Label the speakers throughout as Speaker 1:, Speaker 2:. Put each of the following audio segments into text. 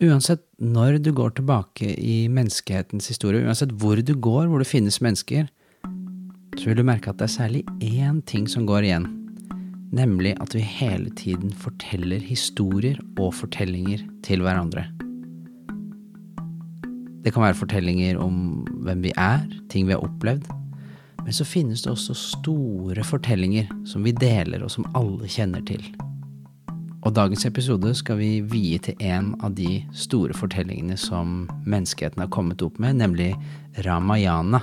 Speaker 1: Uansett når du går tilbake i menneskehetens historie, uansett hvor du går, hvor det finnes mennesker, så vil du merke at det er særlig én ting som går igjen. Nemlig at vi hele tiden forteller historier og fortellinger til hverandre. Det kan være fortellinger om hvem vi er, ting vi har opplevd. Men så finnes det også store fortellinger som vi deler, og som alle kjenner til. Og dagens episode skal vi vie til en av de store fortellingene som menneskeheten har kommet opp med, nemlig Ramayana.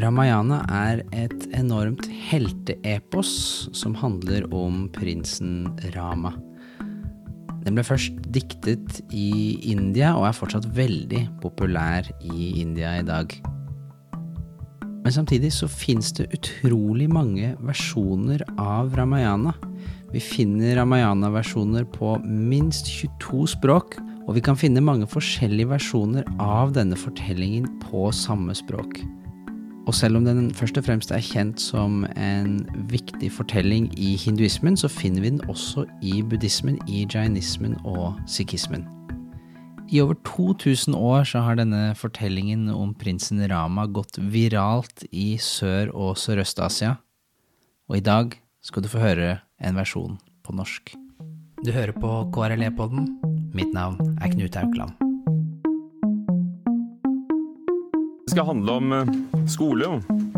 Speaker 1: Ramayana er et enormt helteepos som handler om prinsen Rama. Den ble først diktet i India og er fortsatt veldig populær i India i dag. Men samtidig så fins det utrolig mange versjoner av Ramayana. Vi finner Ramayana-versjoner på minst 22 språk, og vi kan finne mange forskjellige versjoner av denne fortellingen på samme språk. Og selv om den først og fremst er kjent som en viktig fortelling i hinduismen, så finner vi den også i buddhismen, i jainismen og sikhismen. I over 2000 år så har denne fortellingen om prinsen Rama gått viralt i Sør- og Sørøst-Asia, og i dag skal du få høre en versjon på norsk. Du hører på KRLE-podden. Mitt navn er Knut Haukland.
Speaker 2: Det skal handle om skole, skole,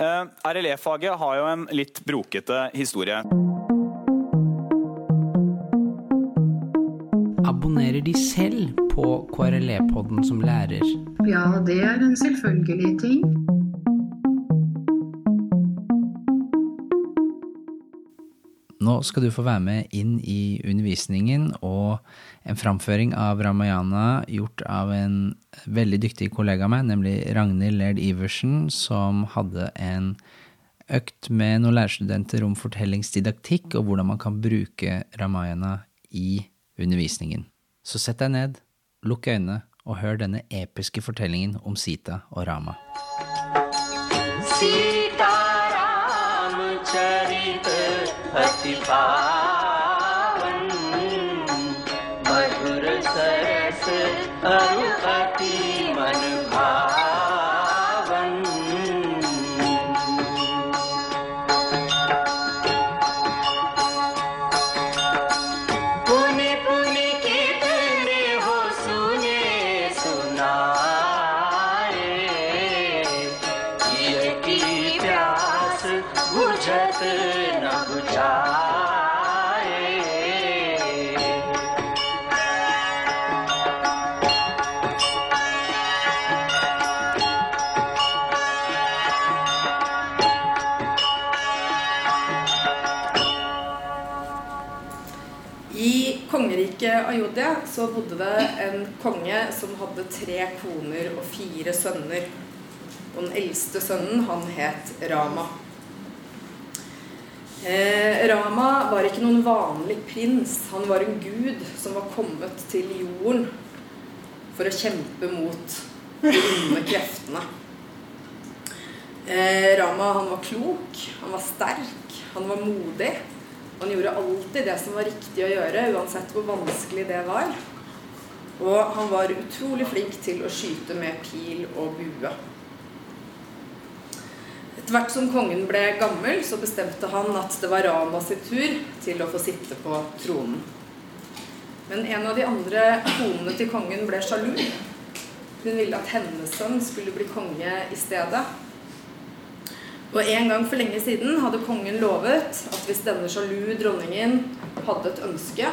Speaker 3: Eh, RLE-faget har jo en litt brokete historie.
Speaker 1: Abonnerer de selv på KRLE-podden som lærer?
Speaker 4: Ja, det er en selvfølgelig ting.
Speaker 1: Nå skal du få være med inn i undervisningen og en framføring av Ramayana gjort av en veldig dyktig kollega av meg, nemlig Ragnhild Laird Iversen, som hadde en økt med noen lærerstudenter om fortellingsdidaktikk og hvordan man kan bruke Ramayana i undervisningen. Så sett deg ned, lukk øynene og hør denne episke fortellingen om Sita og Rama.
Speaker 5: Sita Ramcharit अति पावन मधुर सरस अरु अति मन
Speaker 6: kongeriket Ayodhya så bodde det en konge som hadde tre koner og fire sønner. Og den eldste sønnen, han het Rama. Eh, Rama var ikke noen vanlig prins. Han var en gud som var kommet til jorden for å kjempe mot de onde kreftene. Eh, Rama han var klok, han var sterk, han var modig. Han gjorde alltid det som var riktig å gjøre, uansett hvor vanskelig det var. Og han var utrolig flink til å skyte med pil og bue. Etter hvert som kongen ble gammel, så bestemte han at det var Rama sin tur til å få sitte på tronen. Men en av de andre konene til kongen ble sjalu. Hun ville at hennes sønn skulle bli konge i stedet. Og en gang for lenge siden hadde kongen lovet at hvis denne sjalu dronningen hadde et ønske,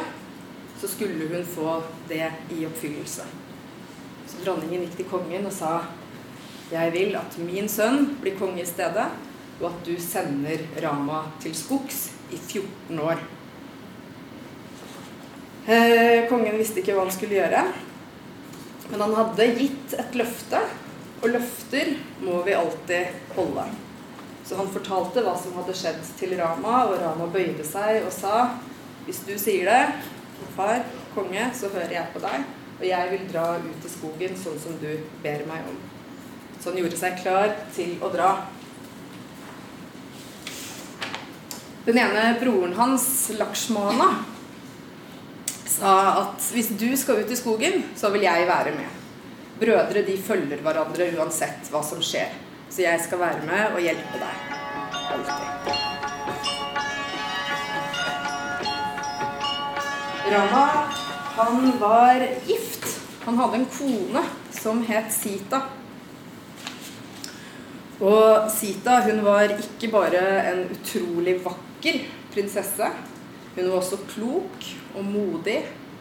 Speaker 6: så skulle hun få det i oppfyllelse. Så dronningen gikk til kongen og sa jeg vil at min sønn blir konge i stedet, og at du sender Rama til skogs i 14 år. Eh, kongen visste ikke hva han skulle gjøre. Men han hadde gitt et løfte, og løfter må vi alltid holde. Så han fortalte hva som hadde skjedd til Rama, og Rama bøyde seg og sa hvis du sier det, far, konge, så hører jeg på deg, og jeg vil dra ut i skogen sånn som du ber meg om. Så han gjorde seg klar til å dra. Den ene broren hans, Lakshmana, sa at hvis du skal ut i skogen, så vil jeg være med. Brødre de følger hverandre uansett hva som skjer. Så jeg skal være med og hjelpe deg. Alltid. Rama, han var gift. Han hadde en kone som het Sita. Og Sita hun var ikke bare en utrolig vakker prinsesse. Hun var også klok og modig,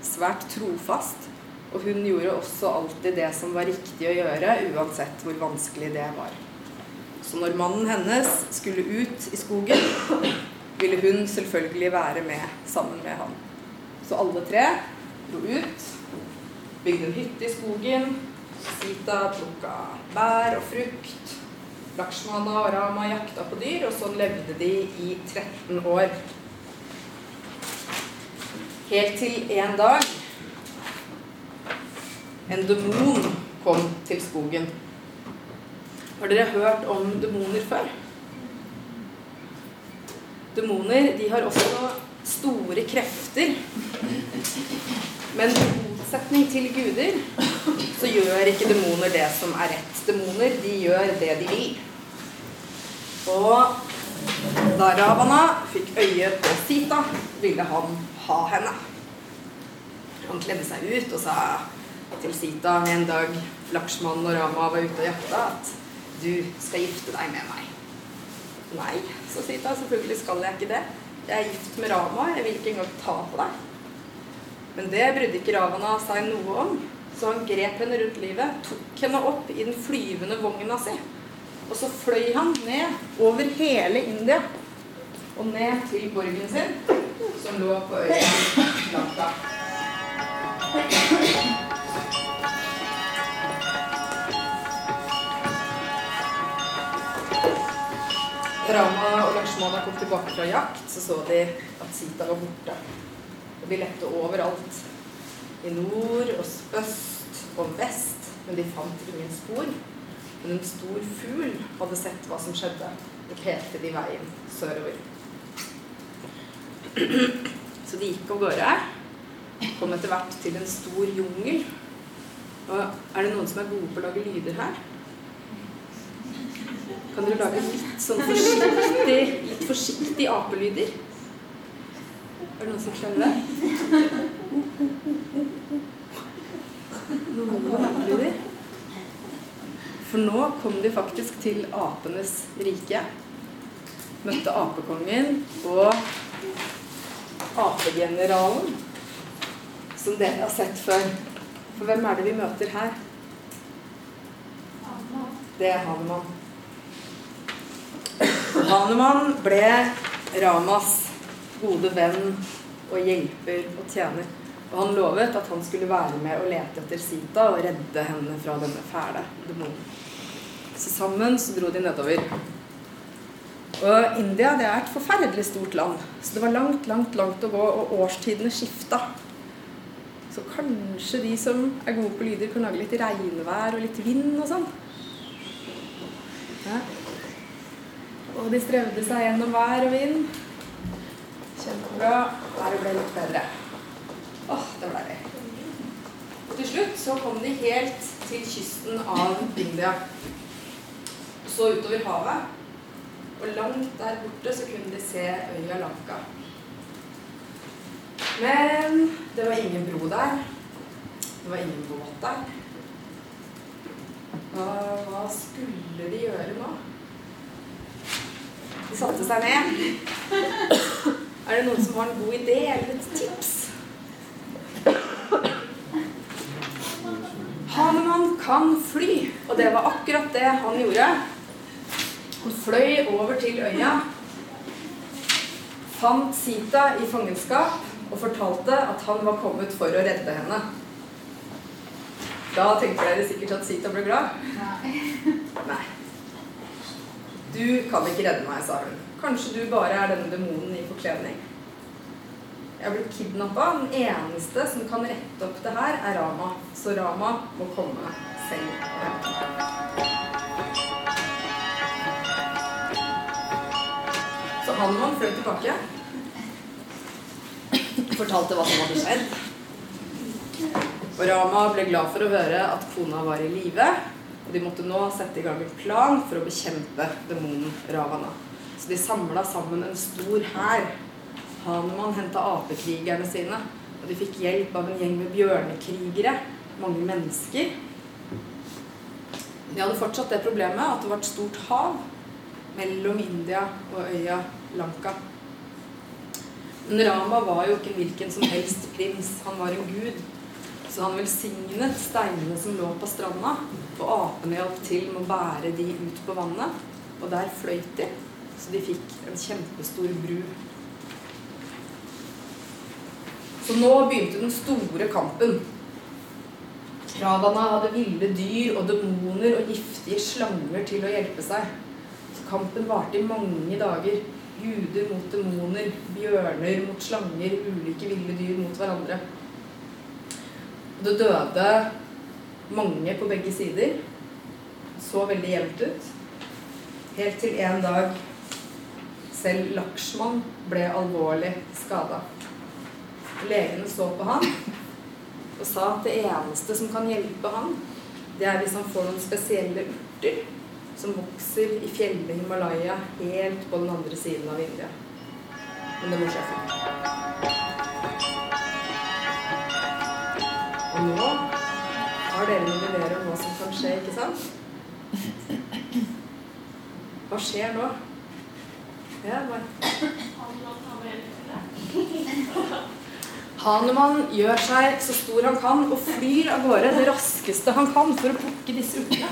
Speaker 6: svært trofast. Og hun gjorde også alltid det som var riktig å gjøre, uansett hvor vanskelig det var. Så når mannen hennes skulle ut i skogen, ville hun selvfølgelig være med sammen med han. Så alle tre dro ut, bygde en hytte i skogen. Sita plukka bær og frukt. Lakshmana og Rama jakta på dyr, og sånn levde de i 13 år. Helt til en dag en demon kom til skogen. Har dere hørt om demoner før? Demoner de har også store krefter. Men i motsetning til guder så gjør ikke demoner det som er rett. Demoner de gjør det de vil. Og da Ravana fikk øye på Sita, ville han ha henne. Han kledde seg ut og sa til Sita en dag Lakshman og Rama var ute og jakta, at du skal gifte deg med meg. Nei, sa Sita. Selvfølgelig skal jeg ikke det. Jeg er gift med Rama. Jeg vil ikke engang ta på deg. Men det brydde ikke Ravana seg noe om. Så han grep henne rundt livet, tok henne opp i den flyvende vogna si. Og så fløy han ned over hele India og ned til borgen sin, som lå på øya Lanka. Rama og Lakshmana kom tilbake fra jakt, så så de at Sita var borte. Og de lette overalt. I nord og øst og vest, men de fant ingen spor. Men en stor fugl hadde sett hva som skjedde, og pekte de veien sørover. Så de gikk av gårde. Kom etter hvert til en stor jungel. Og er det noen som er gode på å lage lyder her? Kan dere lage litt sånn forsiktig, litt forsiktig apelyder? Er det noen som klarer det? Noen apelyder? For nå kom de faktisk til apenes rike. Møtte apekongen og apegeneralen, som dere har sett før. For hvem er det vi møter her? Det er Hanuman. Hanuman ble Ramas gode venn og hjelper og tjener. Og han lovet at han skulle være med og lete etter Sita og redde henne fra denne fæle demonen. Så sammen så dro de nedover. Og India det er et forferdelig stort land. Så det var langt, langt, langt å gå, og årstidene skifta. Så kanskje de som er gode på lyder, kan lage litt regnvær og litt vind og sånn. Ja. Og de strevde seg gjennom vær og vind. Kjempebra. Været ble litt bedre. Åh, det det. Og til slutt så kom de helt til kysten av India. Så utover havet. Og langt der borte så kunne de se øya Lanka. Men det var ingen bro der. Det var ingen båt der. Hva skulle de gjøre nå? De satte seg ned. Er det noen som har en god idé eller et tips? Hanemann kan fly, og det var akkurat det han gjorde. Han fløy over til øya, fant Sita i fangenskap og fortalte at han var kommet for å redde henne. Da tenkte dere sikkert at Sita ble glad. Nei. Nei. Du kan ikke redde meg, sa hun. Kanskje du bare er denne demonen i forkledning. Jeg er blitt kidnappa. Den eneste som kan rette opp det her, er Rama. Så Rama må komme selv og hente meg. Så Hanuman fløy tilbake. Fortalte hva som hadde skjedd. Og Rama ble glad for å høre at kona var i live. Og de måtte nå sette i gang en plan for å bekjempe demonen Ravana. Så de samla sammen en stor hær. Hanuman henta apekrigerne sine. Og de fikk hjelp av en gjeng med bjørnekrigere. Mange mennesker. De hadde fortsatt det problemet at det var et stort hav mellom India og øya Lanka. Men Rama var jo ikke en hvilken som helst prins. Han var en gud. Så han velsignet steinene som lå på stranda, og apene hjalp til med å bære de ut på vannet. Og der fløyt de, så de fikk en kjempestor bru. Så nå begynte den store kampen. Ravana hadde ville dyr og demoner og giftige slanger til å hjelpe seg. Så kampen varte i mange dager. Guder mot demoner, bjørner mot slanger, ulike ville dyr mot hverandre. Det døde mange på begge sider. Så veldig jevnt ut. Helt til en dag selv Lakshman ble alvorlig skada. Legene så på han og sa at det eneste som kan hjelpe han, det er hvis han får noen spesielle urter som vokser i fjellet Himalaya helt på den andre siden av India. Men det må skje. Og nå har dere noen ideer om hva som kan skje, ikke sant? Hva skjer nå? Ja, bare... Hanuman gjør seg så stor han kan og flyr av gårde det raskeste han kan for å plukke disse urtene.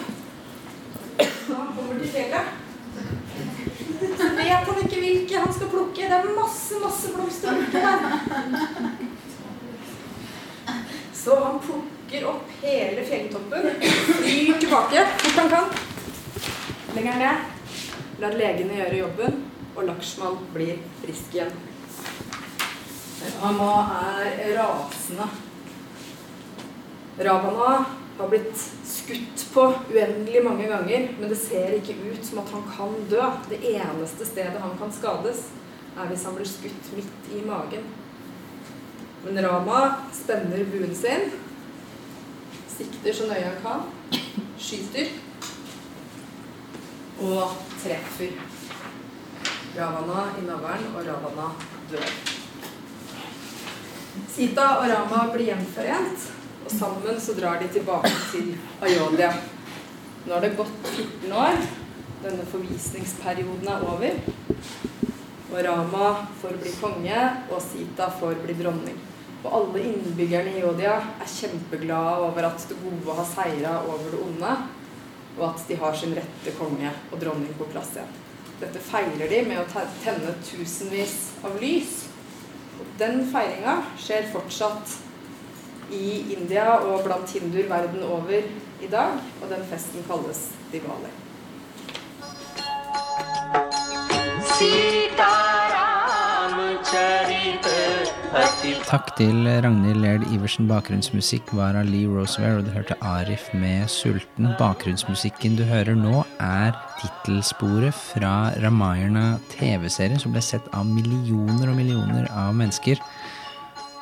Speaker 6: Han kommer til fjellet, så vet han ikke hvilke han skal plukke. Det er masse, masse blomster der. Så han plukker opp hele fjelltoppen, flyr tilbake fort han kan. Lenger ned. Lar legene gjøre jobben, og Lakshman blir frisk igjen. Rama er rasende. Ravana har blitt skutt på uendelig mange ganger, men det ser ikke ut som at han kan dø. Det eneste stedet han kan skades, er hvis han blir skutt midt i magen. Men Rama spenner buen sin, sikter så nøye han kan, skyter og treffer Ravana i navlen, og Ravana dør. Sita og Rama blir gjenforent, og sammen så drar de tilbake til Ayodhya. Nå har det gått 14 år. Denne forvisningsperioden er over. Og Rama får bli konge, og Sita får bli dronning. Og alle innbyggerne i Ayodhya er kjempeglade over at det gode har seira over det onde, og at de har sin rette konge og dronning på plass igjen. Dette feirer de med å tenne tusenvis av lys. Den feiringa skjer fortsatt i India og blant hinduer verden over i dag, og den festen kalles Diwali.
Speaker 1: Takk til Ragnhild Laird Iversen. Bakgrunnsmusikk var av Lee Roseware, og du hørte Arif med 'Sulten'. Bakgrunnsmusikken du hører nå, er tittelsporet fra Ramayana TV-serien, som ble sett av millioner og millioner av mennesker.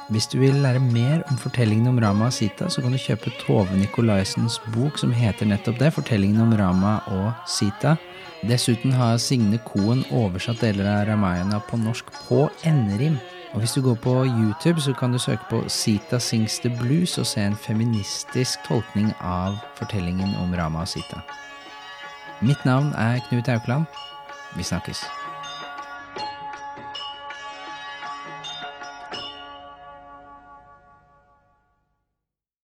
Speaker 1: Hvis du vil lære mer om fortellingen om Rama og Sita, så kan du kjøpe Tove Nikolaisens bok som heter nettopp det, 'Fortellingen om Rama og Sita'. Dessuten har Signe Koen oversatt deler av Ramayana på norsk på N-rim. Og hvis du går på YouTube, så kan du søke på Sita Sings the Blues og se en feministisk tolkning av fortellingen om Rama og Sita. Mitt navn er Knut Aukland. Vi snakkes.